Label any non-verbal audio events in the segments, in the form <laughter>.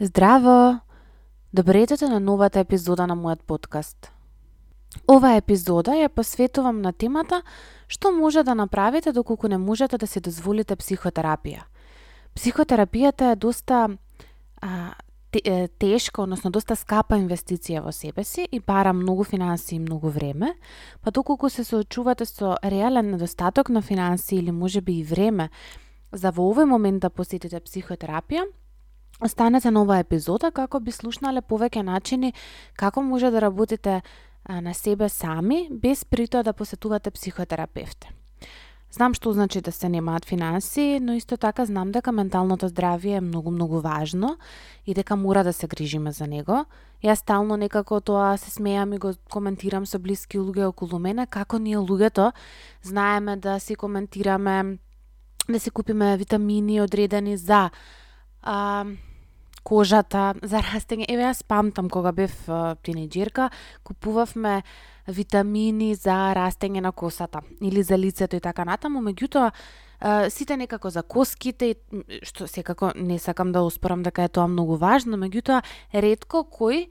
Здраво! Добредете на новата епизода на мојот подкаст. Ова епизода ја посветувам на темата што може да направите доколку не можете да се дозволите психотерапија. Психотерапијата е доста а, тешка, односно доста скапа инвестиција во себе си и бара многу финанси и многу време, па доколку се соочувате со реален недостаток на финанси или можеби и време за во овој момент да посетите психотерапија, Останете на оваа епизода како би слушнале повеќе начини како може да работите на себе сами без притоа да посетувате психотерапевте. Знам што значи да се немаат финанси, но исто така знам дека менталното здравје е многу многу важно и дека мора да се грижиме за него. Јас стално некако тоа се смеам и го коментирам со блиски луѓе околу мене како ние луѓето знаеме да си коментираме да си купиме витамини одредени за а, кожата, за растење. Еве јас памтам кога бев тинеџерка, купувавме витамини за растење на косата или за лицето и така натаму, меѓутоа сите некако за коските, што секако не сакам да успорам дека е тоа многу важно, меѓутоа ретко кој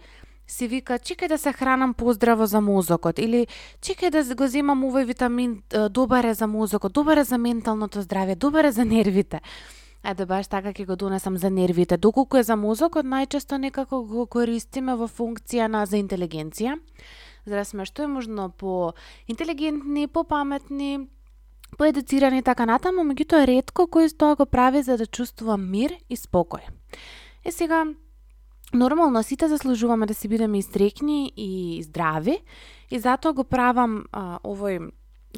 си вика чекај да се хранам поздраво за мозокот или чекај да го земам овој витамин добар е за мозокот, добар е за менталното здравје, добар е за нервите. Еде баш така ќе го донесам за нервите. Доколку е за мозокот, најчесто некако го користиме во функција на за интелигенција. За да сме што е можно по интелигентни, по паметни, поедуцирани така натаму, меѓутоа ретко кој тоа го прави за да чувствува мир и спокој. Е сега, нормално сите заслужуваме да си бидеме истрекни и здрави и затоа го правам а, овој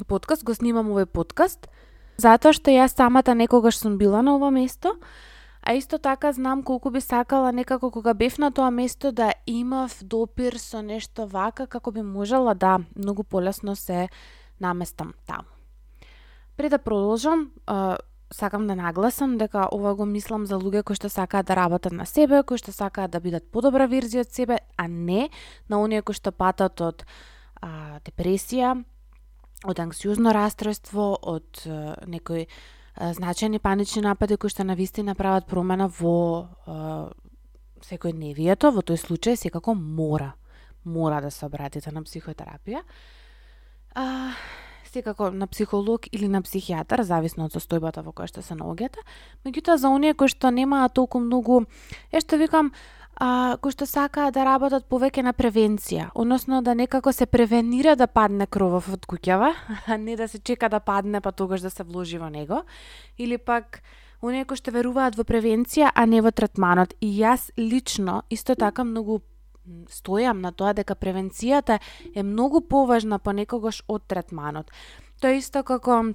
подкаст, го снимам овој подкаст, Затоа што јас самата некогаш сум била на ова место, а исто така знам колку би сакала некако кога бев на тоа место да имав допир со нешто вака како би можела да многу полесно се наместам таму. Пред да продолжам, сакам да нагласам дека ова го мислам за луѓе кои што сакаат да работат на себе, кои што сакаат да бидат подобра верзија од себе, а не на оние кои што патат од а, депресија, од анксиозно расстройство, од некои значајни панични напади кои што навистина прават промена во секој невието, во тој случај секако мора, мора да се обратите на психотерапија. А, секако на психолог или на психијатар, зависно од состојбата во која што се наоѓате. Меѓутоа за оние кои што немаат толку многу, е што викам, а, кои што сакаат да работат повеќе на превенција, односно да некако се превенира да падне кровов од куќава, <laughs> а не да се чека да падне па тогаш да се вложи во него, или пак оние кои што веруваат во превенција, а не во третманот. И јас лично исто така многу стојам на тоа дека превенцијата е многу поважна понекогаш од третманот. Тоа исто како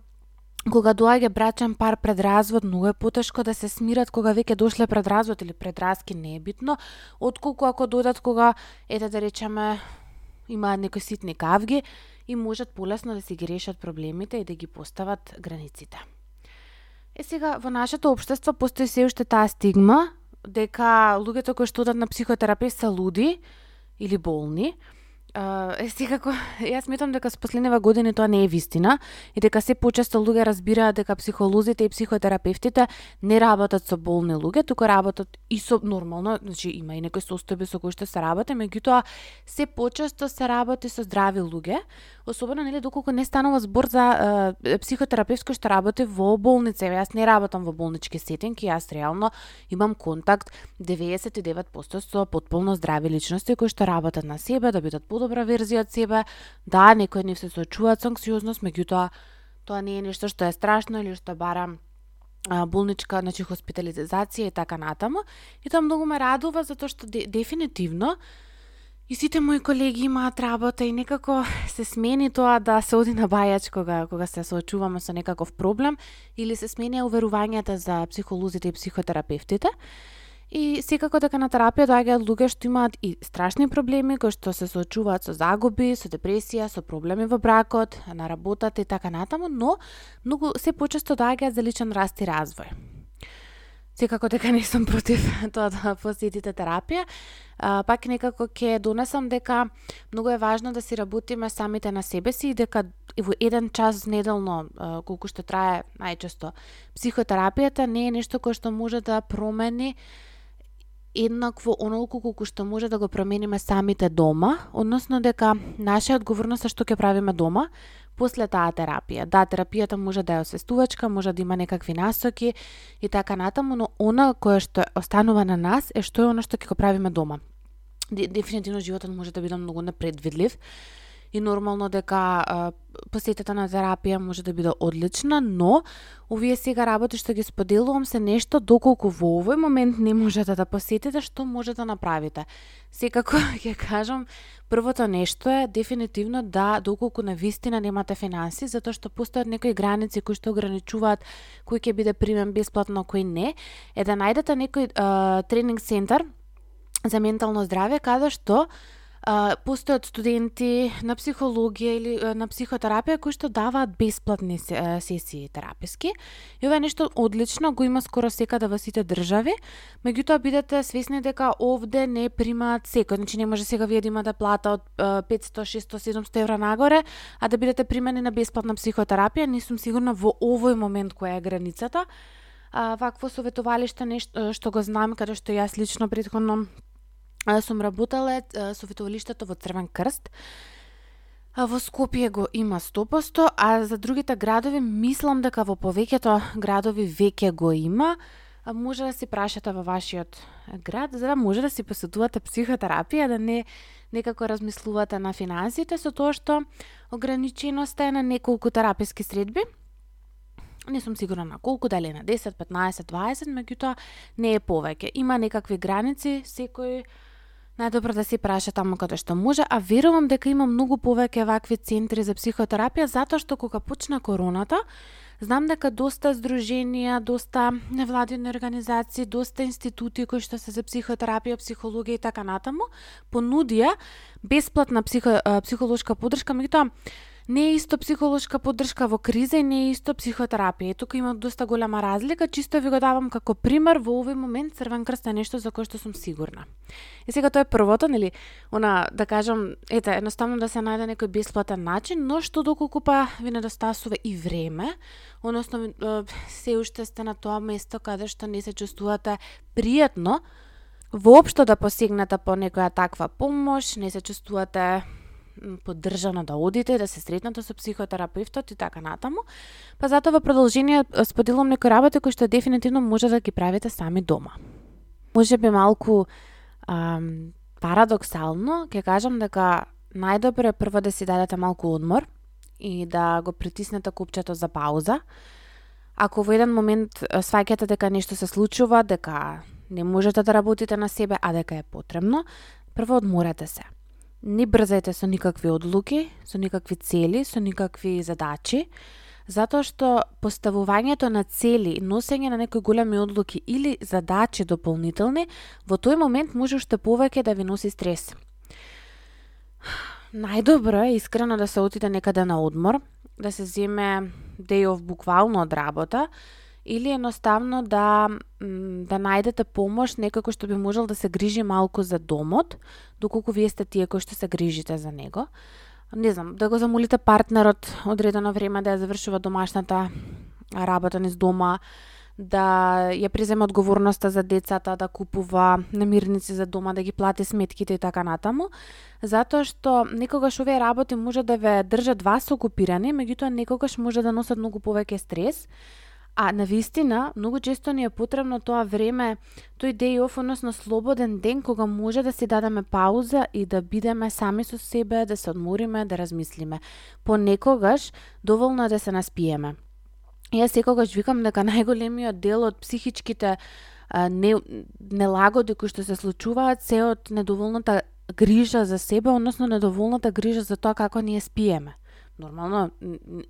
кога доаѓа брачен пар пред развод, многу е потешко да се смират кога веќе дошле пред развод или пред раски, не е битно, отколку ако додат кога, ете да речеме, имаат некои ситни кавги и можат полесно да си ги решат проблемите и да ги постават границите. Е сега, во нашето општество постои се уште таа стигма дека луѓето кои што одат на психотерапевт се луди или болни, Uh, е секако, <laughs> јас сметам дека со последниве години тоа не е вистина и дека се почесто луѓе разбираат дека психолозите и психотерапевтите не работат со болни луѓе, туку работат и со нормално, значи има и некои состојби со кои што се работи, меѓутоа се почесто се работи со здрави луѓе, особено нели доколку не станува збор за е, психотерапевтско што работи во болница. Јас не работам во болнички сетинки, јас реално имам контакт 99% со потполно здрави личности кои што работат на себе да бидат подобра верзија од себе. Да, некои не се соочуваат со анксиозност, меѓутоа тоа не е нешто што е страшно или што бара болничка, значи хоспитализација и така натаму. И тоа многу ме радува затоа што де, дефинитивно и сите мои колеги имаат работа и некако се смени тоа да се оди на бајач кога кога се соочуваме со некаков проблем или се смени уверувањата за психолозите и психотерапевтите. И секако дека на терапија доаѓаат луѓе што имаат и страшни проблеми, кои што се соочуваат со загуби, со депресија, со проблеми во бракот, на работата и така натаму, но многу се почесто доаѓаат за личен раст и развој. Секако дека <laughs> не сум против <laughs> тоа да посетите терапија, а, пак некако ќе донесам дека многу е важно да си работиме самите на себе си и дека во еден час неделно, а, колку што трае најчесто психотерапијата, не е нешто кое што може да промени еднакво онолку колку што може да го промениме самите дома, односно дека наша одговорност е што ќе правиме дома после таа терапија. Да, терапијата може да е освестувачка, може да има некакви насоки и така натаму, но она која што останува на нас е што е она што ќе го правиме дома. Дефинитивно животот може да биде многу непредвидлив и нормално дека а, посетата на терапија може да биде одлична, но овие сега работи што ги споделувам се нешто доколку во овој момент не можете да посетите, што може да направите. Секако <laughs> ќе кажам, првото нешто е дефинитивно да доколку на вистина немате финанси, затоа што постојат некои граници кои што ограничуваат кој ќе биде примен бесплатно, кој не, е да најдете некој а, тренинг центар за ментално здраве, каде што а, постојат студенти на психологија или на психотерапија кои што даваат бесплатни сесии тераписки. И ова е нешто одлично, го има скоро секаде да во сите држави, меѓутоа бидете свесни дека овде не примаат секој, значи не може сега вие да имате плата од 500, 600, 700 евра нагоре, а да бидете примени на бесплатна психотерапија, не сум сигурна во овој момент која е границата. А, вакво советувалиште нешто што го знам, каде што јас лично предходно сум работела советувалиштето во Црвен крст. Во Скопје го има 100%, а за другите градови мислам дека во повеќето градови веќе го има. Може да се прашате во вашиот град, за да може да си посетувате психотерапија, да не некако размислувате на финансите, со тоа што ограниченоста е на неколку тераписки средби, не сум сигурна на колку, дали на 10, 15, 20, меѓутоа не е повеќе. Има некакви граници, секој најдобро да се праша таму каде што може, а верувам дека има многу повеќе вакви центри за психотерапија, затоа што кога почна короната, знам дека доста здруженија, доста невладени организации, доста институти кои што се за психотерапија, психологија и така натаму, понудија бесплатна психо, психолошка поддршка, меѓутоа не е исто психолошка поддршка во криза и не е исто психотерапија. Тука има доста голема разлика, чисто ви го давам како пример во овој момент Црвен крст е нешто за кое што сум сигурна. И сега тоа е првото, нели, она да кажам, ете, едноставно да се најде некој бесплатен начин, но што доколку па ви недостасува и време, односно се уште сте на тоа место каде што не се чувствувате пријатно, воопшто да посегнете по некоја таква помош, не се чувствувате поддржано да одите, да се сретнете со психотерапевтот и така натаму. Па затоа во продолжение споделувам некои работи кои што дефинитивно може да ги правите сами дома. Може би малку ам, парадоксално, ќе кажам дека најдобро е прво да си дадете малку одмор и да го притиснете купчето за пауза. Ако во еден момент сваќате дека нешто се случува, дека не можете да работите на себе, а дека е потребно, прво одморете се не брзајте со никакви одлуки, со никакви цели, со никакви задачи, затоа што поставувањето на цели, носење на некои големи одлуки или задачи дополнителни, во тој момент може уште повеќе да ви носи стрес. Најдобро е искрено да се отиде некаде на одмор, да се земе day off буквално од работа, или едноставно да да најдете помош некако што би можел да се грижи малку за домот, доколку вие сте тие кои што се грижите за него. Не знам, да го замолите партнерот одредено време да ја завршува домашната работа низ дома, да ја преземе одговорноста за децата, да купува намирници за дома, да ги плати сметките и така натаму, затоа што некогаш овие работи може да ве држат вас окупирани, меѓутоа некогаш може да носат многу повеќе стрес, А на вистина, многу често ни е потребно тоа време, тој day off, односно слободен ден, кога може да си дадеме пауза и да бидеме сами со себе, да се одмориме, да размислиме. Понекогаш, доволно е да се наспиеме. Јас секогаш викам дека <laughs> најголемиот дел од психичките а, не, нелагоди кои што се случуваат се од недоволната грижа за себе, односно недоволната грижа за тоа како ние спиеме. Нормално,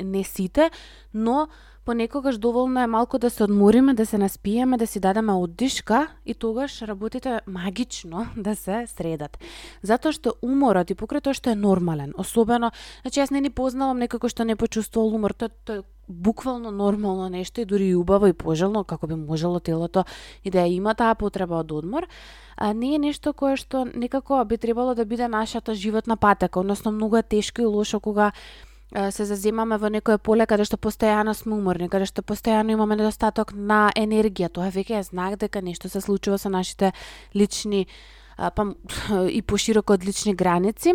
не сите, но понекогаш доволно е малку да се одмориме, да се наспиеме, да си дадеме оддишка и тогаш работите магично <laughs> да се средат. Затоа што уморот и покрај тоа што е нормален, особено, значи јас не ни познавам некако што не почувствувал умор, тоа, то буквално нормално нешто и дури и убаво и пожелно, како би можело телото и да ја има таа потреба од одмор, а не е нешто кое што некако би требало да биде нашата животна патека, односно многу е тешко и лошо кога се заземаме во некое поле каде што постојано сме уморни, каде што постојано имаме недостаток на енергија, тоа веќе е знак дека нешто се случува со нашите лични па <laughs> и пошироко од лични граници.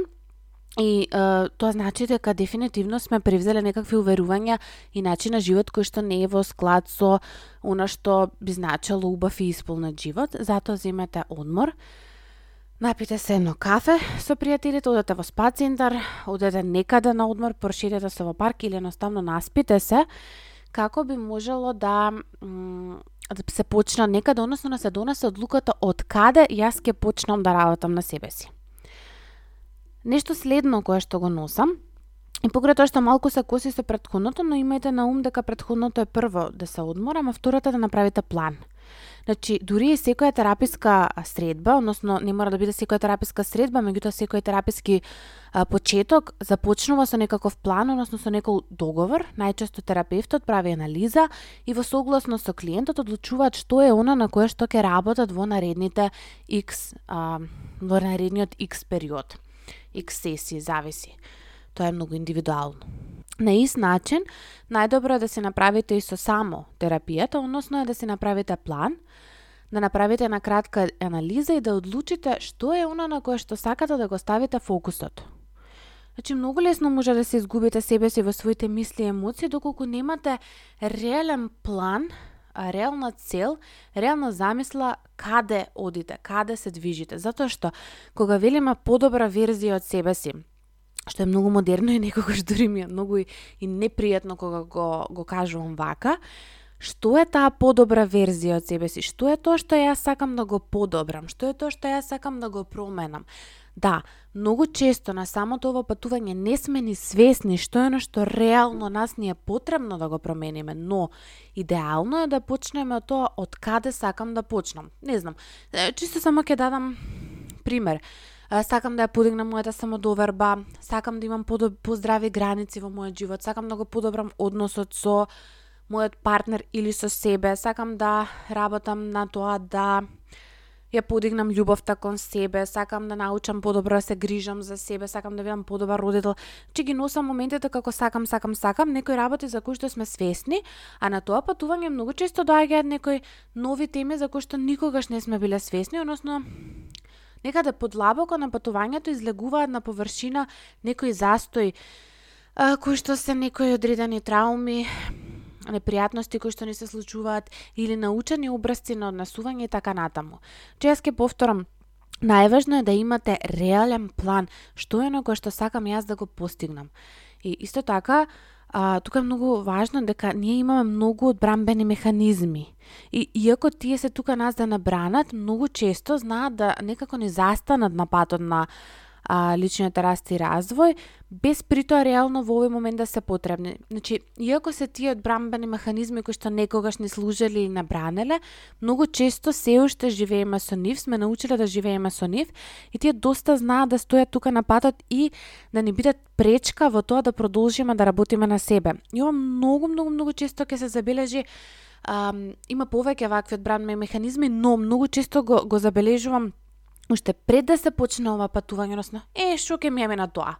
И е, тоа значи дека дефинитивно сме превзеле некакви уверувања и начин на живот кој што не е во склад со она што би значело убав и исполнет живот. Затоа земете одмор Напите се едно кафе со пријателите, одете во спа центар, одете некаде на одмор, прошетете се во парк или едноставно наспите се, како би можело да да се почна некаде, односно да се донесе одлуката од каде јас ќе почнам да работам на себе си. Нешто следно кое што го носам, и покрај тоа што малку се коси со предходното, но имајте на ум дека предходното е прво да се одморам, а втората да направите план – Значи, дури и секоја тераписка средба, односно не мора да биде секоја тераписка средба, меѓутоа секој тераписки а, почеток започнува со некаков план, односно со некој договор. Најчесто терапевтот прави анализа и во согласно со клиентот одлучуваат што е она на кое што ќе работат во наредните X, а, во наредниот X период. X сесии, зависи. Тоа е многу индивидуално. На ист начин, најдобро е да се направите и со само терапијата, односно е да се направите план, да направите на кратка анализа и да одлучите што е она на кое што сакате да го ставите фокусот. Значи, многу лесно може да се изгубите себе си во своите мисли и емоции, доколку немате реален план, реална цел, реална замисла каде одите, каде се движите. Затоа што, кога велиме подобра верзија од себе си, што е многу модерно и некогаш дури ми е многу и, и непријатно кога го, го кажувам вака, што е таа подобра верзија од себе си? Што е тоа што јас сакам да го подобрам? Што е тоа што јас сакам да го променам? Да, многу често на самото ово патување не сме ни свесни што е на што реално нас ни е потребно да го промениме, но идеално е да почнеме од тоа од каде сакам да почнам. Не знам, чисто само ќе дадам пример сакам да ја подигнам мојата самодоверба, сакам да имам поздрави граници во мојот живот, сакам да го подобрам односот со мојот партнер или со себе, сакам да работам на тоа да ја подигнам љубовта кон себе, сакам да научам подобро да се грижам за себе, сакам да бидам подобар родител. Че ги носам моментите како сакам, сакам, сакам, некои работи за кои што сме свесни, а на тоа патување многу често доаѓаат некои нови теми за кои што никогаш не сме биле свесни, односно Некаде да подлабоко на патувањето излегуваат на површина некои застои, а, кои што се некои одредени трауми, непријатности кои што ни се случуваат или научени образци на однесување и така натаму. Че јас ке повторам, најважно е да имате реален план, што е на кое што сакам јас да го постигнам. И исто така, а, тука е многу важно дека ние имаме многу одбранбени механизми. И иако тие се тука нас да набранат, многу често знаат да некако не застанат на патот на а, личниот раст и развој, без притоа реално во овој момент да се потребни. Значи, иако се тие одбрамбени механизми кои што некогаш не служеле и набранеле, многу често се уште живееме со нив, сме научиле да живееме со нив и тие доста знаат да стојат тука на патот и да не бидат пречка во тоа да продолжиме да работиме на себе. И ова многу, многу, многу често ќе се забележи Um, има повеќе вакви одбранбени механизми, но многу често го, го забележувам уште пред да се почне ова патување, односно, е, што ке ми на тоа?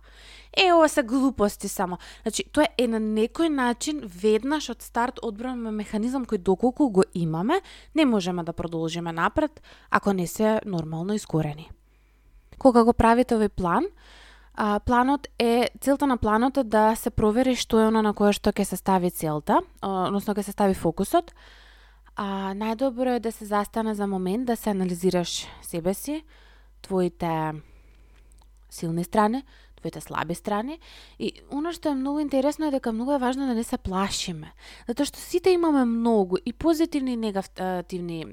Е, ова се глупости само. Значи, тоа е на некој начин веднаш од старт одбранаме механизам кој доколку го имаме, не можеме да продолжиме напред ако не се нормално искорени. Кога го правите овој план, а, планот е целта на планот е да се провери што е она на која што ќе се стави целта, односно ќе се стави фокусот, А најдобро е да се застане за момент да се анализираш себе си, твоите силни страни, твоите слаби страни. И оно што е многу интересно е дека многу е важно да не се плашиме. Затоа што сите имаме многу и позитивни и негативни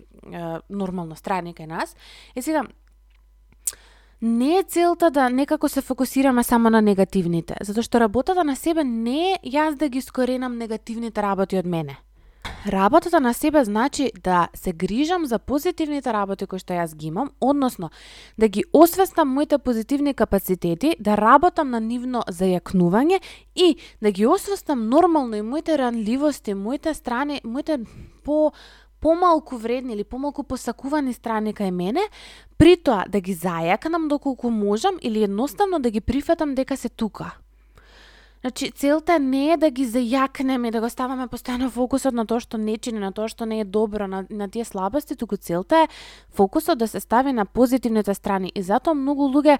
нормално страни кај нас. Е сега, не е целта да некако се фокусираме само на негативните, затоа што работата на себе не е јас да ги искоренам негативните работи од мене. Работата на себе значи да се грижам за позитивните работи кои што јас ги имам, односно да ги освестам моите позитивни капацитети, да работам на нивно зајакнување и да ги освестам нормално и моите ранливости, моите страни, моите по помалку вредни или помалку посакувани страни кај мене, при тоа да ги зајакнам доколку можам или едноставно да ги прифатам дека се тука. Значи, целта не е да ги зајакнеме, да го ставаме постојано фокусот на тоа што не чини, на тоа што не е добро, на, на тие слабости, туку целта е фокусот да се стави на позитивните страни. И затоа многу луѓе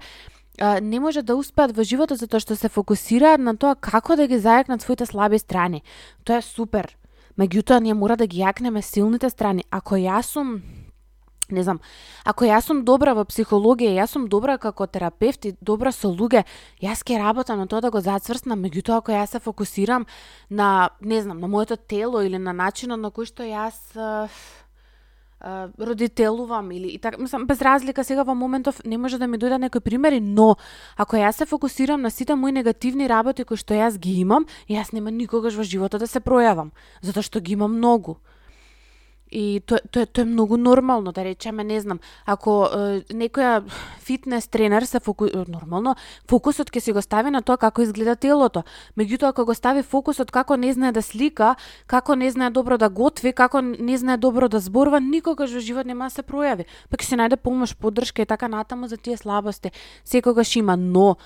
не може да успеат во животот затоа што се фокусираат на тоа како да ги зајакнат своите слаби страни. Тоа е супер. Меѓутоа, ние мора да ги јакнеме силните страни. Ако јас сум не знам, ако јас сум добра во психологија, јас сум добра како терапевт и добра со луѓе, јас ќе работам на тоа да го зацврснам, меѓутоа ако јас се фокусирам на, не знам, на моето тело или на начинот на кој што јас родителувам или и така, мислам, без разлика сега во моментов не може да ми дојдат некои примери, но ако јас се фокусирам на сите мои негативни работи кои што јас ги имам, јас нема никогаш во животот да се пројавам, затоа што ги имам многу. И тоа тоа тоа е многу нормално, да речеме, не знам, ако е, некоја фитнес тренер се фоку... нормално, фокусот ќе си го стави на тоа како изгледа телото. Меѓутоа ако го стави фокусот како не знае да слика, како не знае добро да готви, како не знае добро да зборува, никогаш во живот нема да се пројави. Па ќе се најде помош, поддршка и така натаму за тие слабости. Секогаш има, но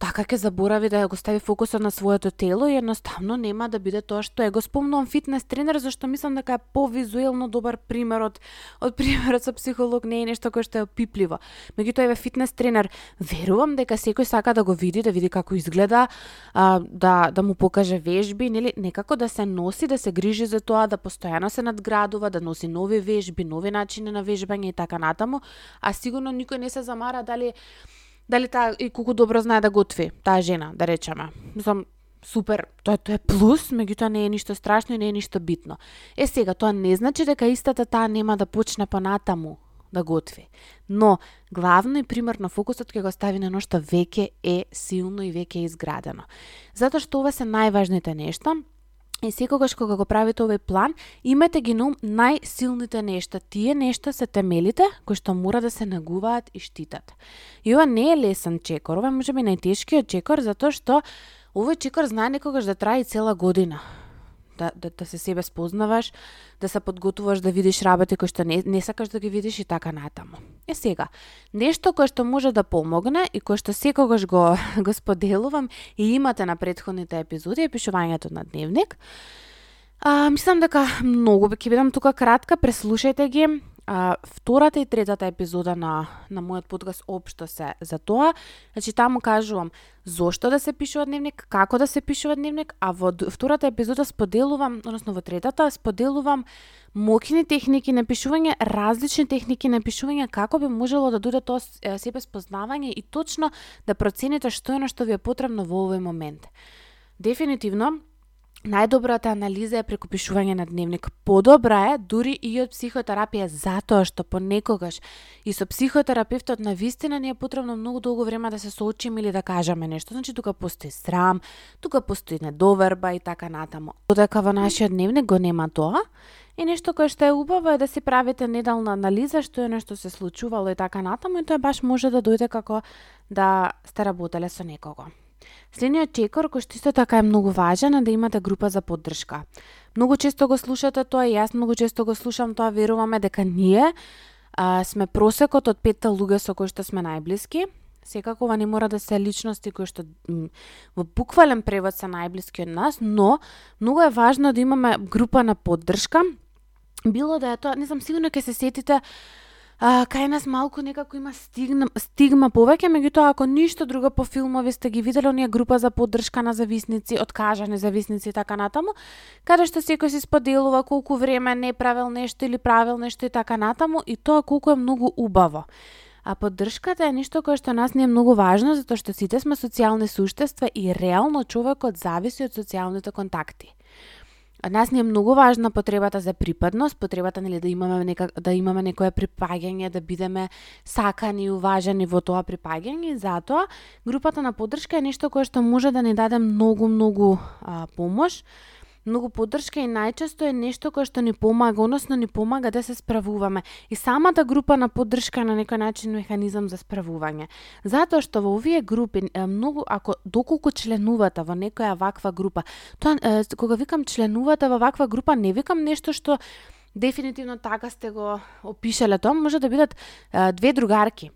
така ќе заборави да го стави фокусот на своето тело и едноставно нема да биде тоа што е. Го спомнувам фитнес тренер зашто мислам дека е повизуелно добар пример од, од примерот со психолог, не е нешто кое што е опипливо. Меѓутоа еве фитнес тренер, верувам дека секој сака да го види, да види како изгледа, а, да да му покаже вежби, нели, некако да се носи, да се грижи за тоа, да постојано се надградува, да носи нови вежби, нови начини на вежбање и така натаму, а сигурно никој не се замара дали дали таа и колку добро знае да готви, таа жена, да речеме. Мислам, супер, тоа, тоа е плюс, меѓутоа не е ништо страшно и не е ништо битно. Е сега, тоа не значи дека истата таа нема да почне понатаму да готви. Но, главно и примерно фокусот ќе го стави на нешто веќе е силно и веќе е изградено. Затоа што ова се најважните нешта, И секогаш кога го правите овој план, имате ги на најсилните нешта. Тие нешта се темелите кои што мора да се нагуваат и штитат. И ова не е лесен чекор, ова може би најтешкиот чекор затоа што овој чекор знае некогаш да трае цела година да, да, да се себе спознаваш, да се подготуваш да видиш работи кои што не, не сакаш да ги видиш и така натаму. Е сега, нешто кое што може да помогне и кое што секогаш го, <laughs> го споделувам и имате на предходните епизоди е пишувањето на дневник. А, мислам дека многу ќе бидам тука кратка, преслушајте ги, А, втората и третата епизода на, на мојот подкаст општо се за тоа. Значи, таму кажувам зошто да се пишува дневник, како да се пишува дневник, а во втората епизода споделувам, односно во третата, споделувам мокни техники на пишување, различни техники на пишување, како би можело да дојде тоа себе спознавање и точно да процените што е на што ви е потребно во овој момент. Дефинитивно, Најдобрата анализа е преку пишување на дневник. Подобра е дури и од психотерапија затоа што понекогаш и со психотерапевтот на вистина не е потребно многу долго време да се соочиме или да кажаме нешто. Значи тука постои срам, тука постои недоверба и така натаму. Додека во нашиот дневник го нема тоа, И нешто кое што е убаво е да си правите недална анализа што е нешто се случувало и така натаму и тоа баш може да дојде како да сте работеле со некого. Следниот чекор, кој што исто така е многу важен, е да имате група за поддршка. Многу често го слушате тоа и јас многу често го слушам тоа, веруваме дека ние а, сме просекот од петта луѓе со кои што сме најблиски. Секако ова не мора да се личности кои што во буквален превод се најблиски од нас, но многу е важно да имаме група на поддршка. Било да е тоа, не знам, сигурно ќе се сетите а, кај нас малку некако има стигна, стигма повеќе, меѓутоа ако ништо друго по филмови сте ги виделе оние група за поддршка на зависници, откажа зависници и така натаму, каде што секој си споделува колку време не правил нешто или правил нешто и така натаму и тоа колку е многу убаво. А поддршката е нешто кое што нас не е многу важно затоа што сите сме социјални суштества и реално човекот зависи од социјалните контакти. Од нас не е многу важна потребата за припадност, потребата нели да имаме нека, да имаме некое припаѓање, да бидеме сакани и уважени во тоа припаѓање, затоа групата на поддршка е нешто кое што може да ни даде многу многу а, помош многу поддршка и најчесто е нешто кое што ни помага, односно ни помага да се справуваме. И самата група на поддршка е на некој начин механизам за справување. Затоа што во овие групи многу ако доколку членувате во некоја ваква група, тоа кога викам членувате во ваква група, не викам нешто што дефинитивно така сте го опишале тоа, може да бидат две другарки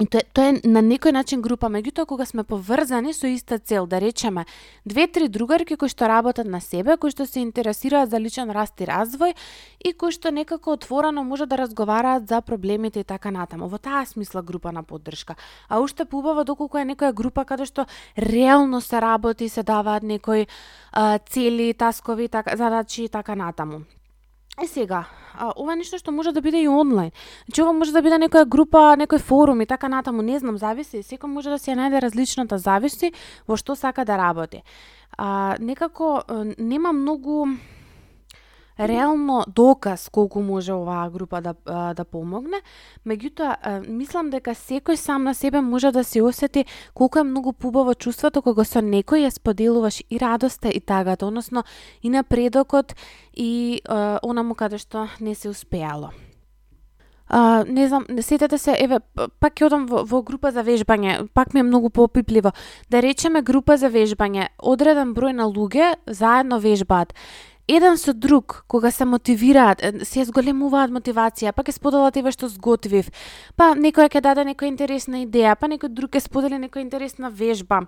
И тоа, тоа е на некој начин група, меѓутоа кога сме поврзани со иста цел, да речеме, две-три другарки кои што работат на себе, кои што се интересираат за личен раст и развој и кои што некако отворено може да разговараат за проблемите и така натаму. Во таа смисла група на поддршка. А уште поубаво доколку е некоја група каде што реално се работи, се даваат некои а, цели, таскови, така, задачи и така натаму. Е сега, а, ова е нешто што може да биде и онлайн. Значи ова може да биде некоја група, некој форум и така натаму, не знам, зависи, секој може да се најде различната зависи во што сака да работи. А, некако нема многу реално доказ колку може оваа група да, да помогне, меѓутоа мислам дека секој сам на себе може да се осети колку е многу пубаво чувството кога со некој ја споделуваш и радоста и тагата, односно и напредокот и а, онаму каде што не се успеало. А, не знам, не сетете се, еве, пак ќе одам во, во група за вежбање, пак ми е многу попипливо. Да речеме група за вежбање, одреден број на луѓе заедно вежбаат еден со друг, кога се мотивираат, се зголемуваат мотивација, па ќе споделат еве што сготвив, па некој ќе даде некоја интересна идеја, па некој друг ќе сподели некоја интересна вежба.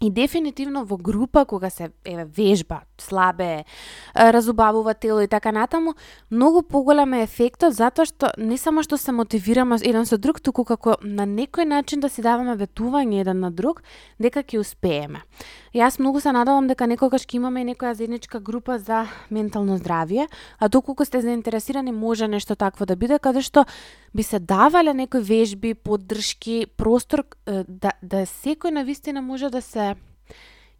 И дефинитивно во група кога се еве вежба, слабе, разубавува тело и така натаму, многу поголем е ефектот затоа што не само што се мотивираме еден со друг, туку како на некој начин да си даваме ветување еден на друг дека ќе успееме. Јас многу се надавам дека некогаш ќе имаме некоја заедничка група за ментално здравје, а доколку сте заинтересирани може нешто такво да биде каде што би се давале некои вежби, поддршки, простор да да секој на вистина може да се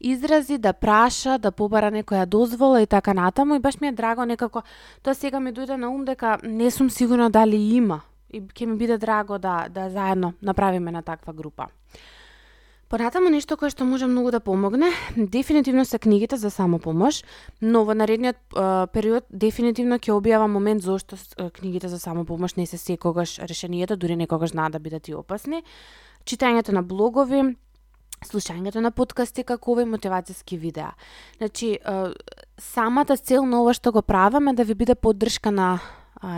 изрази, да праша, да побара некоја дозвола и така натаму и баш ми е драго некако тоа сега ми дојде на ум дека не сум сигурна дали има и ќе ми биде драго да да заедно направиме на таква група. Понатаму нешто кое што може многу да помогне, дефинитивно се книгите за самопомош, но во наредниот е, период дефинитивно ќе објавам момент зошто книгите за самопомош не се секогаш решението, дури некогаш знаат да бидат и опасни. Читањето на блогови, слушањето на подкасти како овој мотивацијски видеа. Значи, самата цел на ова што го правам е да ви биде поддршка на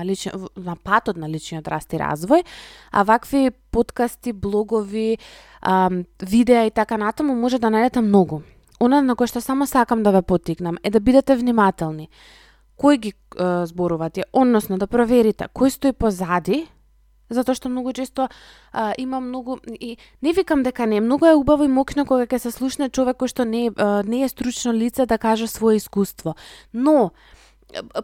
личен, на патот на личниот раст и развој, а вакви подкасти, блогови, а, видеа и така натаму може да најдете многу. Она на кој што само сакам да ве потикнам е да бидете внимателни. Кој ги е, зборувате, односно да проверите кој стои позади затоа што многу често а, има многу и не викам дека не, многу е убаво и мокно кога ќе се слушне човек кој што не е, не е стручно лице да каже свое искуство. Но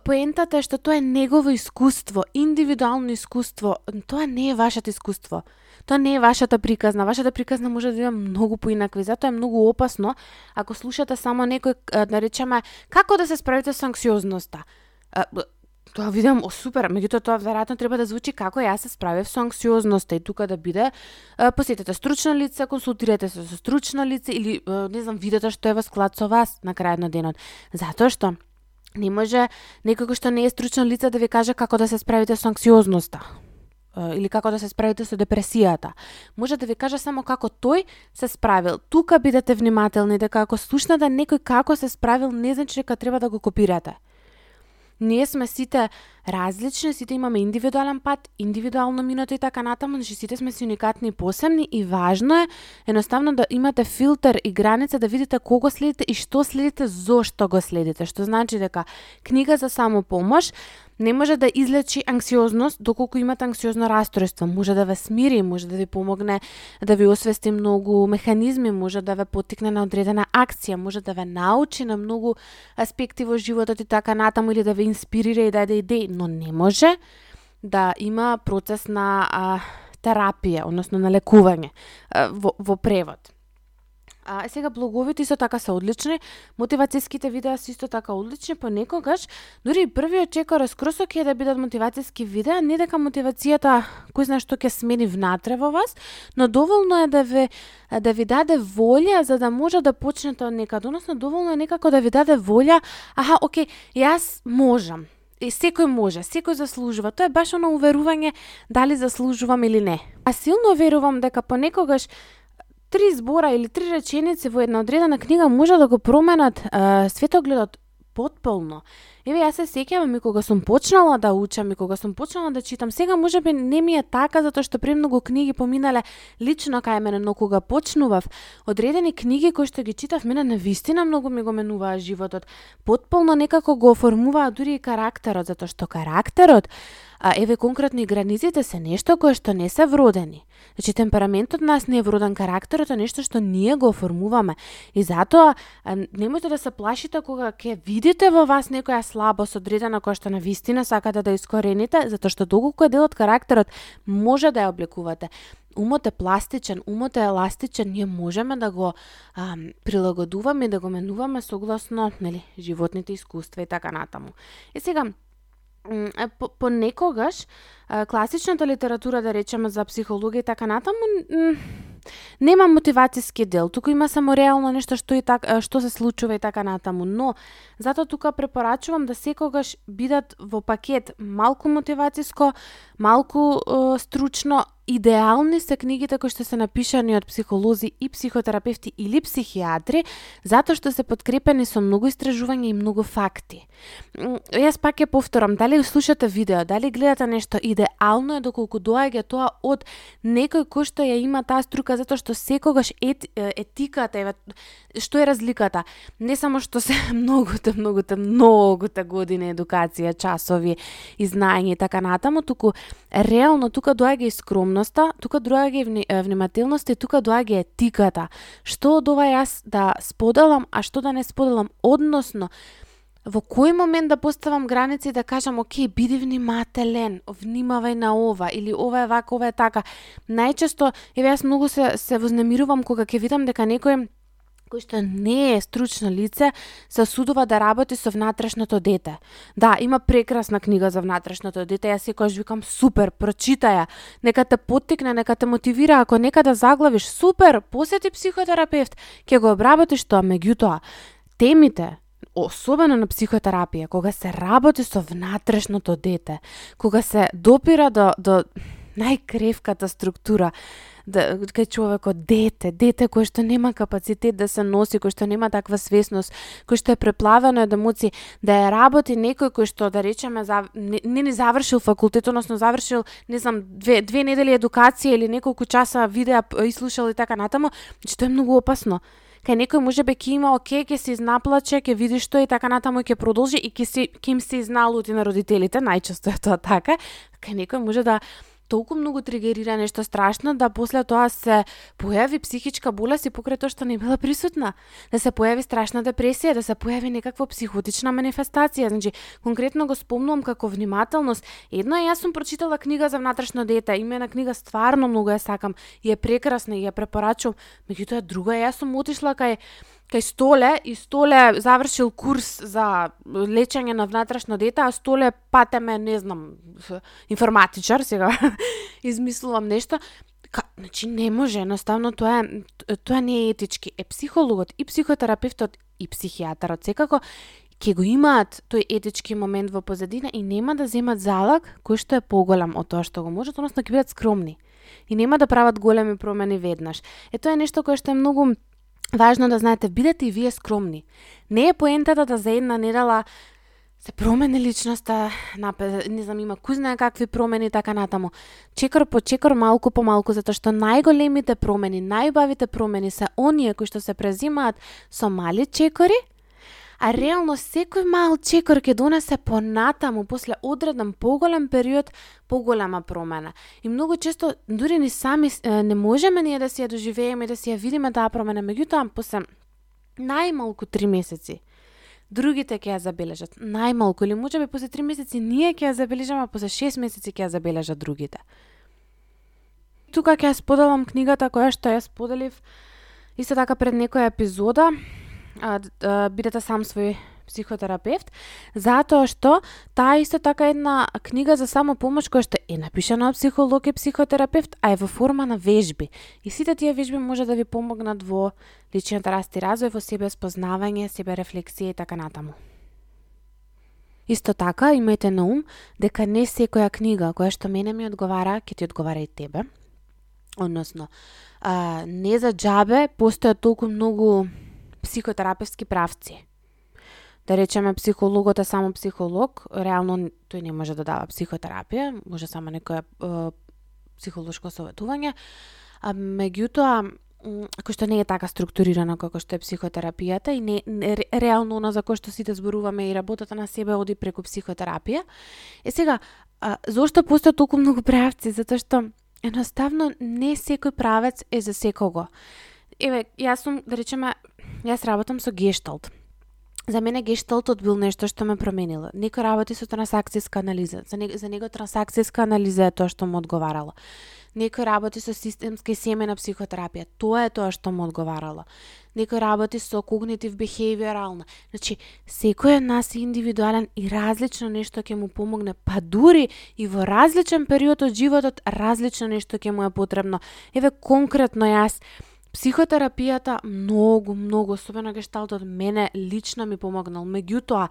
поентата е што тоа е негово искуство, индивидуално искуство, тоа не е вашето искуство. Тоа не е вашата приказна. Вашата приказна може да има многу поинакви. Затоа е многу опасно ако слушате само некој, да речеме, како да се справите со анксиозноста тоа видам, о супер, меѓутоа тоа веројатно треба да звучи како јас се справив со анксиозноста и тука да биде посетете стручно лице, консултирате се со стручно лице или не знам, видете што е во склад со вас на крајот на денот. Затоа што не може некој што не е стручно лице да ви каже како да се справите со анксиозноста или како да се справите со депресијата. Може да ви каже само како тој се справил. Тука бидете внимателни дека ако слушнете да некој како се справил, не значи дека треба да го копирате. Ние сме сите различни, сите имаме индивидуален пат, индивидуално минато и така натаму, значи сите сме си уникатни и посебни и важно е едноставно да имате филтер и граница да видите кого следите и што следите, зошто го следите, што значи дека книга за самопомош не може да излечи анксиозност доколку имате анксиозно расстройство. Може да ве смири, може да ви помогне да ви освести многу механизми, може да ве потикне на одредена акција, може да ве научи на многу аспекти во животот и така натаму или да ве инспирира и да даде идеи, но не може да има процес на а, терапија, односно на лекување а, во, во превод. А сега блоговите исто така се одлични, мотивацијските видеа се исто така одлични, понекогаш дури и првиот чекор раскросок е да бидат мотивацијски видеа, не дека мотивацијата кој знае што ќе смени внатре во вас, но доволно е да ви да ви даде волја за да може да почнете од некаде, односно доволно е некако да ви даде волја, аха, оке, јас можам. И секој може, секој заслужува. Тоа е баш оно уверување дали заслужувам или не. А силно верувам дека понекогаш три збора или три реченици во една одредена книга може да го променат е, светогледот потполно. Еве јас се сеќавам и кога сум почнала да учам и кога сум почнала да читам, сега можеби не ми е така затоа што премногу книги поминале лично кај мене, но кога почнував одредени книги кои што ги читав, мене на вистина многу ми го менуваа животот. Потполно некако го оформуваа дури и карактерот, затоа што карактерот а еве конкретно и границите се нешто кое што не се вродени. Значи темпераментот нас не е вроден, карактерот а нешто што ние го оформуваме. И затоа немојте да се плашите кога ќе видите во вас некоја слабост одредена која што на вистина сакате да искорените, затоа што доколку е дел од карактерот, може да ја обликувате умот е пластичен, умот е еластичен, ние можеме да го а, прилагодуваме и да го менуваме согласно нели, животните искуства и така натаму. И сега, по понекогаш класичната литература да речеме за психологија и така натаму нема мотивацијски дел, туку има само реално нешто што и така што се случува и така натаму, но затоа тука препорачувам да секогаш бидат во пакет малку мотивацијско, малку е, стручно, Идеални се книгите така кои што се напишани од психолози и психотерапевти или психијатри, затоа што се подкрепени со многу истражувања и многу факти. Јас пак ја повторам, дали слушате видео, дали гледате нешто, идеално е доколку доаѓа тоа од некој кој што ја има таа струка, затоа што секогаш ет, етиката, еве, што е разликата? Не само што се <laughs> многуте, многуте, многуте години едукација, часови и знаење и така натаму, туку реално тука доаѓа и внимателноста, тука доаѓа е внимателноста и тука доаѓа етиката. Што од ова јас да споделам, а што да не споделам, односно во кој момент да поставам граници да кажам, окей, биди внимателен, внимавај на ова, или ова е вака, ова е така. Најчесто, еве јас многу се, се вознемирувам кога ќе видам дека некој кој што не е стручно лице, се судува да работи со внатрешното дете. Да, има прекрасна книга за внатрешното дете, јас секогаш викам супер, прочитај ја, нека те поттикне, нека те мотивира, ако некада заглавиш, супер, посети психотерапевт, ќе го обработиш тоа, меѓутоа, темите, особено на психотерапија, кога се работи со внатрешното дете, кога се допира до, до најкревката структура, да, кај човекот дете, дете кој што нема капацитет да се носи, кој што нема таква свесност, кој што е преплавено од емоции, да е работи некој кој што да речеме за, не, не завршил факултет, односно завршил, не знам, две, две недели едукација или неколку часа видеа слушал и така натаму, значи што е многу опасно кај некој може би ќе има оке, ќе се изнаплаче, ќе види што и така натаму ќе продолжи и ќе се ќе им се изналути на родителите, најчесто е тоа така. Кај некој може да толку многу тригерира нешто страшно да после тоа се појави психичка болест и покрај тоа што не била присутна. Да се појави страшна депресија, да се појави некаква психотична манифестација. Значи, конкретно го спомнувам како внимателност. Едно е, јас сум прочитала книга за внатрешно дете, имена книга стварно многу ја сакам и е прекрасна и ја препорачувам. Меѓутоа друга е, јас сум отишла кај кај Столе и Столе завршил курс за лечење на внатрешно дете, а Столе патеме, не знам, информатичар, сега <laughs> измислувам нешто. Ка, значи не може, едноставно тоа е тоа не е етички. Е психологот и психотерапевтот и психијатарот секако ќе го имаат тој етички момент во позадина и нема да земат залог кој што е поголем од тоа што го можат, односно ќе бидат скромни. И нема да прават големи промени веднаш. Е тоа е нешто кое што е многу важно да знаете, бидете и вие скромни. Не е поентата да за една недела се промени личноста, не знам, има кој знае какви промени така натаму. Чекор по чекор, малку по малку, затоа што најголемите промени, најбавите промени се оние кои што се презимаат со мали чекори, а реално секој мал чекор ќе донесе понатаму после одреден поголем период поголема промена. И многу често дури ни сами не можеме ние да си ја доживееме и да си ја видиме таа промена, меѓутоа после најмалку три месеци другите ќе ја забележат. Најмалку или можеби после три месеци ние ќе ја забележаме, а после шест месеци ќе ја забележат другите. Тука ќе ја споделам книгата која што ја споделив исто така пред некоја епизода а, а, бидете сам свој психотерапевт, затоа што таа исто така една книга за самопомош која што е напишана од психолог и психотерапевт, а е во форма на вежби. И сите тие вежби може да ви помогнат во личниот раст и развој, во себе спознавање, себе рефлексија и така натаму. Исто така, имајте на ум дека не секоја книга која што мене ми одговара, ќе ти одговара и тебе. Односно, а, не за джабе постојат толку многу психотерапевски правци. да речеме психологот е само психолог, реално тој не може да дава психотерапија, може само некое е, психолошко советување, а меѓутоа кој што не е така структурирано како што е психотерапијата и не, не реално она за кој што сите зборуваме и работата на себе оди преку психотерапија. Е сега, а, зошто постојат толку многу правци? Затоа што едноставно не секој правец е за секого. Еве, јас сум, да речеме, јас работам со гешталт. За мене гешталтот бил нешто што ме променило. Некој работи со трансакцијска анализа. За него, за него трансакцијска анализа е тоа што му одговарало некој работи со системски семена психотерапија. Тоа е тоа што му одговарало. Некој работи со когнитив бихевиорална. Значи, секој од нас е индивидуален и различно нешто ќе му помогне, па дури и во различен период од животот различно нешто ќе му е потребно. Еве конкретно јас Психотерапијата многу, многу, особено гешталтот, мене лично ми помогнал. Меѓутоа,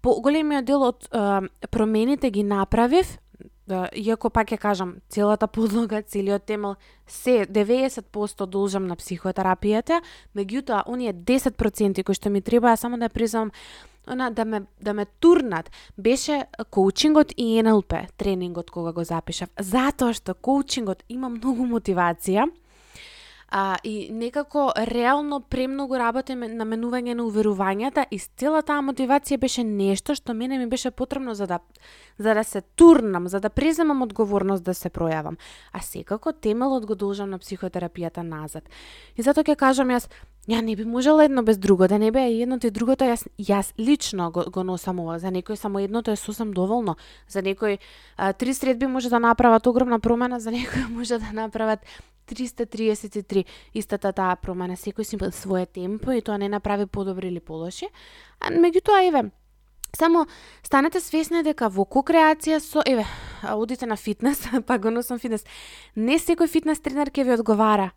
по големиот дел од е, промените ги направив да, иако пак ќе кажам, целата подлога, целиот темел, се 90% должам на психотерапијата, меѓутоа, оние 10% кои што ми требаа само да признам, она да ме да ме турнат беше коучингот и НЛП тренингот кога го запишав затоа што коучингот има многу мотивација а, и некако реално премногу работиме на менување на уверувањата и цела таа мотивација беше нешто што мене ми беше потребно за да за да се турнам, за да преземам одговорност да се пројавам. А секако темелот го должам на психотерапијата назад. И затоа ќе кажам јас, ја не би можела едно без друго, да не беа и едното и другото, јас, јас лично го, го носам ова. За некој само едното е сосем доволно. За некој а, три средби може да направат огромна промена, за некој <laughs> може да направат 333 истата таа промена, секој си свое темпо и тоа не направи подобри или полоши. А меѓутоа еве, Само станете свесни дека во кокреација со, еве, одите на фитнес, <laughs> па го носам фитнес, не секој фитнес тренер ќе ви одговара.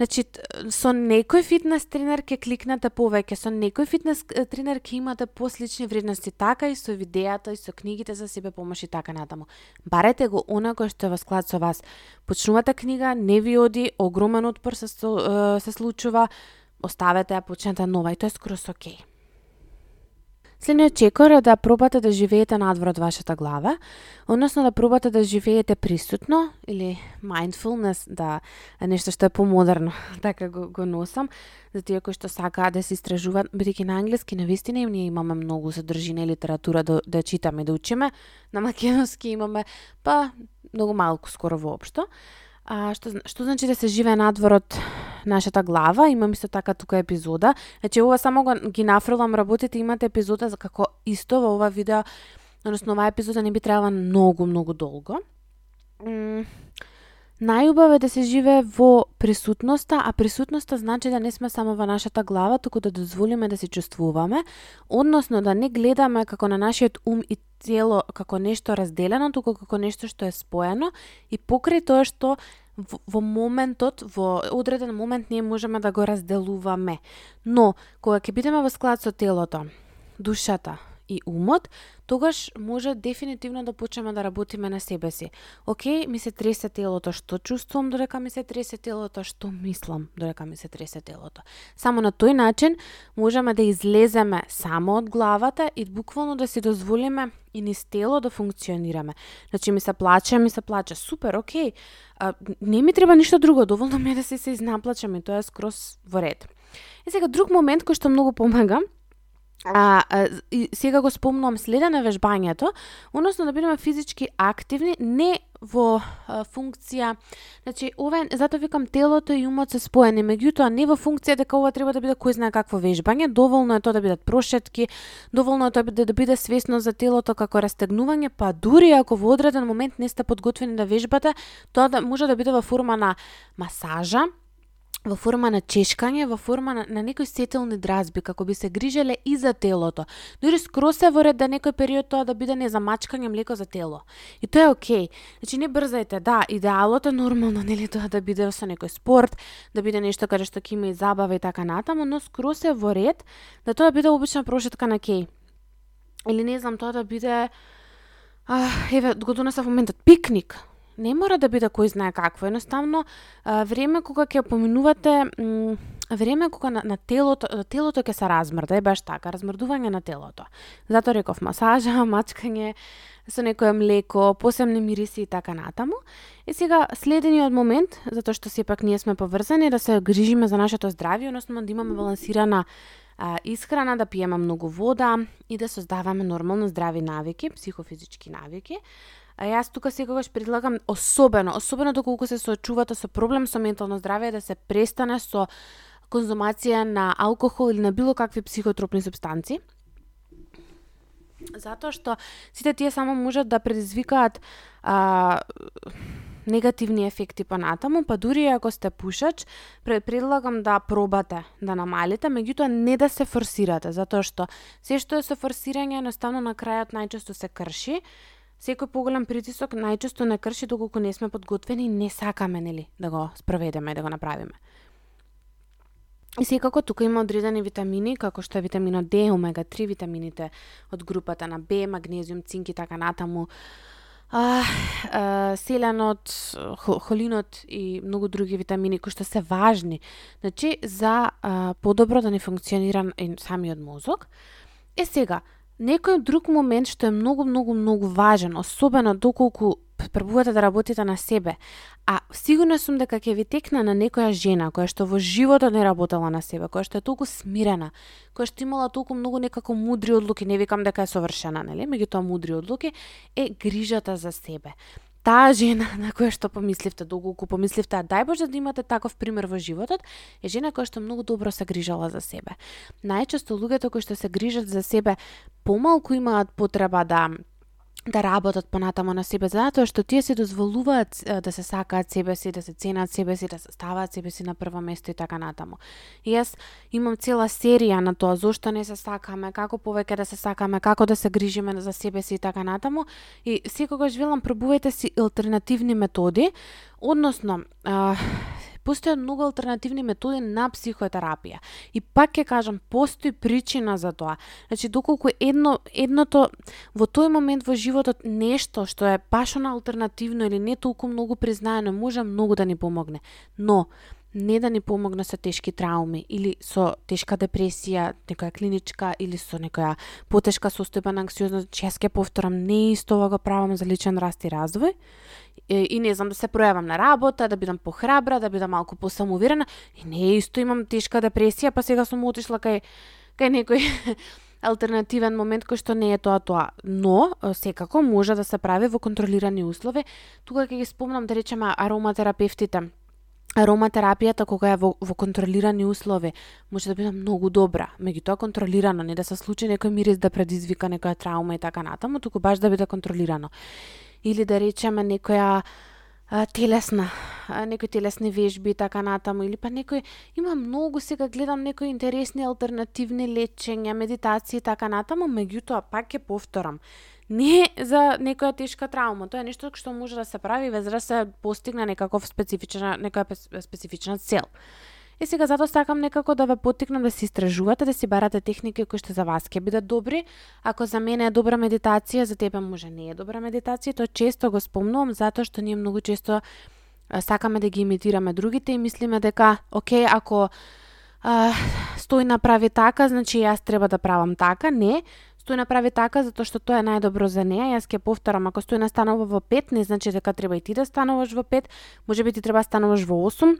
Значи, со некој фитнес тренер ќе кликнете повеќе, со некој фитнес тренер ќе имате послични вредности, така и со видеата и со книгите за себе помош и така натаму. Барете го она кој што е во склад со вас. Почнувате книга, не ви оди, огромен отпор се, се случува, оставете ја, почнете нова и тоа е скроз окей. Okay. Следниот чекор е да пробате да живеете надвор од вашата глава, односно да пробате да живеете присутно или mindfulness, да е нешто што е помодерно, <laughs> така го, го носам, за тие кои што сакаат да се истражуваат, бидејќи на англиски на вистина и ние имаме многу содржина и литература да, да читаме, да учиме, на македонски имаме па многу малку скоро воопшто. А, што, што значи да се живее надвор од нашата глава? Имам исто така тука епизода. Значи, ова само го, ги нафрлам работите, имате епизода за како исто во ова видео, односно оваа епизода не би требала многу, многу долго. Mm. Најубаво е да се живее во присутноста, а присутноста значи да не сме само во нашата глава, туку да дозволиме да се чувствуваме, односно да не гледаме како на нашиот ум и тело како нешто разделено, туку како нешто што е споено и покрај тоа што во, моментот, во одреден момент ние можеме да го разделуваме. Но, кога ќе бидеме во склад со телото, душата, и умот, тогаш може дефинитивно да почнеме да работиме на себе си. Океј, ми се тресе телото, што чувствувам додека ми се тресе телото, што мислам додека ми се тресе телото. Само на тој начин можеме да излеземе само од главата и буквално да си дозволиме и низ тело да функционираме. Значи ми се плаче, ми се плаче, супер, окей. А, не ми треба ништо друго, доволно ми е да се се изнаплачам и тоа е скроз во ред. И сега друг момент кој што многу помага А, а, и сега го спомнувам следа на вежбањето, односно да бидеме физички активни, не во а, функција, значи, ова затоа викам телото и умот се споени, меѓутоа не во функција дека ова треба да биде кој знае какво вежбање, доволно е тоа да бидат прошетки, доволно е тоа да, да биде свесно за телото како растегнување, па дури ако во одреден момент не сте подготвени да вежбате, тоа да може да биде во форма на масажа, во форма на чешкање, во форма на, на некои сетелни дразби, како би се грижеле и за телото. Дури скрос се во ред да некој период тоа да биде не за мачкање млеко за тело. И тоа е окей. Значи не брзајте, да, идеалот е нормално, <laughs> нели тоа да биде со некој спорт, да биде нешто каде што ќе има и забава и така натаму, но скрос се во ред да тоа биде обична прошетка на кеј. Или не знам, тоа да биде а, еве, го донесав моментот, пикник не мора да биде кој знае какво. Едноставно, време кога ќе поминувате време кога на, на телото, телото ќе се размрда, е баш така, размрдување на телото. Зато реков масажа, <laughs> мачкање со некое млеко, посебни мириси и така натаму. И сега следениот момент, затоа што сепак ние сме поврзани да се грижиме за нашето здравје, односно да имаме балансирана а, исхрана, да пиеме многу вода и да создаваме нормално здрави навики, психофизички навики. А јас тука секогаш предлагам особено, особено доколку се соочувате со проблем со ментално здравје да се престане со конзумација на алкохол или на било какви психотропни субстанци. Затоа што сите тие само можат да предизвикаат а, негативни ефекти понатаму, па дури ако сте пушач, предлагам да пробате да намалите, меѓутоа не да се форсирате, затоа што се што е со форсирање едноставно на крајот најчесто се крши. Секој поголем притисок најчесто не крши доколку не сме подготвени и не сакаме нели да го спроведеме и да го направиме. И секако тука има одредени витамини, како што е витаминот D, омега 3, витамините од групата на B, магнезиум, цинк и така натаму, а, а, селенот, холинот и многу други витамини кои што се важни, значи за а, подобро да не функционира самиот мозок. Е сега, некој друг момент што е многу, многу, многу важен, особено доколку пробувате да работите на себе, а сигурна сум дека ќе ви текна на некоја жена која што во животот не работела на себе, која што е толку смирена, која што имала толку многу некако мудри одлуки, не викам дека е совршена, нели, меѓутоа мудри одлуки, е грижата за себе таа жена <laughs> на која што помисливте, да доколку помисливте, а дај Боже да имате таков пример во животот, е жена која што многу добро се грижала за себе. Најчесто луѓето кои што се грижат за себе помалку имаат потреба да да работат понатамо на себе затоа што тие се дозволуваат да се сакаат себе си, да се ценат себе си, да се ставаат себе си на прво место и така натаму. И јас имам цела серија на тоа зошто не се сакаме, како повеќе да се сакаме, како да се грижиме за себе си и така натаму. И секогаш велам пробувајте си алтернативни методи, односно а, Постојат многу алтернативни методи на психотерапија. И пак ќе кажам, постои причина за тоа. Значи, доколку едно, едното во тој момент во животот нешто што е пашано алтернативно или не толку многу признаено, може многу да ни помогне. Но, не да ни помогне со тешки трауми или со тешка депресија, некоја клиничка или со некоја потешка состојба на анксиозност, че јас ќе повторам, не исто ова го правам за личен раст и развој. И, и не знам да се пројавам на работа, да бидам похрабра, да бидам малку посамоуверена. И не исто имам тешка депресија, па сега сум отишла кај кај некој <laughs> алтернативен момент кој што не е тоа тоа. Но, секако може да се прави во контролирани услови. Тука ќе ги спомнам да речеме ароматерапевтите ароматерапијата кога е во, во контролирани услови може да биде многу добра, меѓутоа контролирано, не да се случи некој мирис да предизвика некоја траума и така натаму, туку баш да биде контролирано. Или да речеме некоја а, телесна, а, некои телесни вежби и така натаму, или па некој, има многу сега гледам некои интересни алтернативни лечења, медитации и така натаму, меѓутоа пак ќе повторам, не за некоја тешка траума. Тоа е нешто што може да се прави без да се постигне некаков специфична некоја специфична цел. И сега затоа сакам некако да ве поттикнам да се истражувате, да си барате техники кои што за вас ќе бидат добри. Ако за мене е добра медитација, за тебе може не е добра медитација, тоа често го спомнувам затоа што ние многу често сакаме да ги имитираме другите и мислиме дека, окей, ако а, стој направи така, значи јас треба да правам така. Не, Стој направи така затоа што тоа е најдобро за неа. Јас ќе повторам, ако стој настанува во 5, не значи дека треба и ти да стануваш во 5, можеби ти треба да стануваш во 8,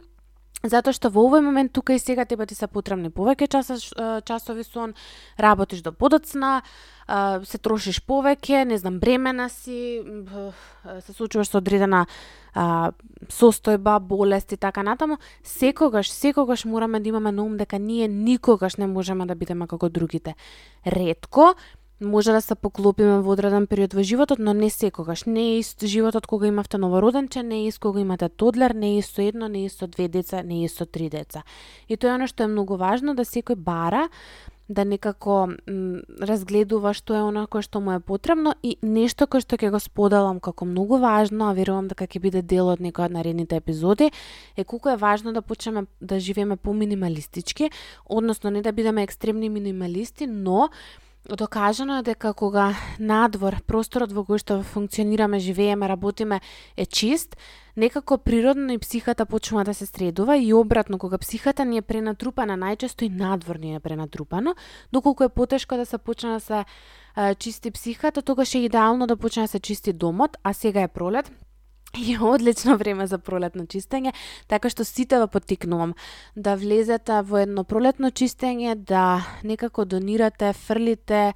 Затоа што во овој момент тука и сега тебе ти се потребни повеќе часа, часови сон, работиш до подоцна, се трошиш повеќе, не знам, бремена си, се случуваш со одредена состојба, болест и така натаму, секогаш, секогаш мораме да имаме на ум дека ние никогаш не можеме да бидеме како другите. Редко, може да се поклопиме во одреден период во животот, но не секогаш. Не е исто животот кога имавте новороденче, не е исто кога имате тодлер, не е исто едно, не е исто две деца, не е исто три деца. И тоа е оно што е многу важно да секој бара да некако разгледува што е она кое што му е потребно и нешто кое што ќе го споделам како многу важно, а верувам дека ќе биде дел од некој од наредните епизоди, е колку е важно да почнеме да живееме поминималистички, односно не да бидеме екстремни минималисти, но докажано е дека кога надвор, просторот во кој што функционираме, живееме, работиме е чист, некако природно и психата почнува да се средува и обратно, кога психата ни е пренатрупана, најчесто и надвор ни е пренатрупано, доколку е потешко да се почне да се чисти психата, тогаш е идеално да почне да се чисти домот, а сега е пролет, и одлично време за пролетно чистење, така што сите ве потикнувам да влезете во едно пролетно чистење, да некако донирате, фрлите,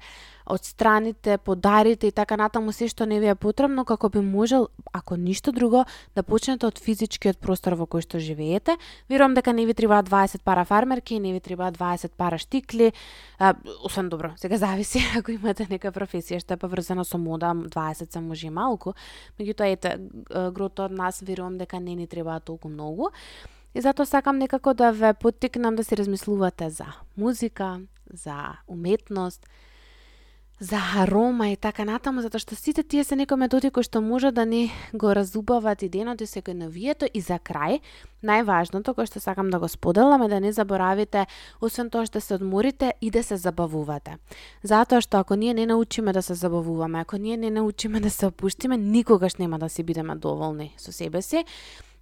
одстраните, подарите и така натаму се што не ви е потребно како би можел, ако ништо друго, да почнете од физичкиот простор во кој што живеете. Верувам дека не ви требаат 20 пара фармерки, не ви требаат 20 пара штикли, а, освен добро, сега зависи <laughs> ако имате нека професија што е поврзана со мода, 20 се може и малку, меѓутоа ете, грото од нас верувам дека не ни требаат толку многу. И затоа сакам некако да ве поттикнам да се размислувате за музика, за уметност, за арома и така натаму, затоа што сите тие се некои методи кои што може да ни го разубават и денот и секојновието и за крај, најважното кое што сакам да го споделам е да не заборавите, освен тоа што се одморите и да се забавувате. Затоа што ако ние не научиме да се забавуваме, ако ние не научиме да се опуштиме, никогаш нема да си бидеме доволни со себе си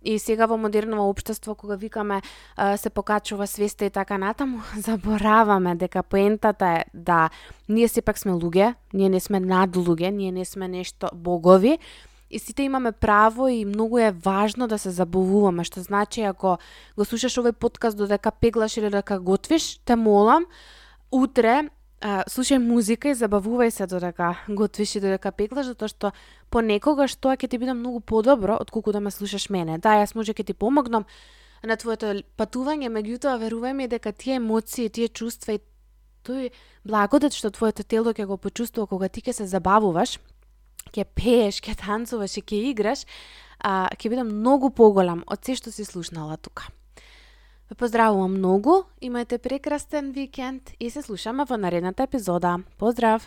И сега во модерно општество, кога викаме се покачува свеста и така натаму, <laughs> забораваме дека поентата е да ние сепак сме луѓе, ние не сме над луѓе, ние не сме нешто богови, и сите имаме право и многу е важно да се забавуваме, што значи ако го слушаш овој подкаст додека пеглаш или додека готвиш, те молам, утре а, слушај музика и забавувај се додека готвиш и додека пеклаш, затоа што понекогаш тоа ќе ти биде многу подобро од колку да ме слушаш мене. Да, јас може ќе ти помогнам на твоето патување, меѓутоа верувај ми дека тие емоции, тие чувства и тој благодат што твоето тело ќе го почувствува кога ти ќе се забавуваш, ќе пееш, ќе танцуваш и ќе играш, а, ќе биде многу поголем од се што си слушнала тука. Ве поздравувам многу, имајте прекрасен викенд и се слушаме во наредната епизода. Поздрав!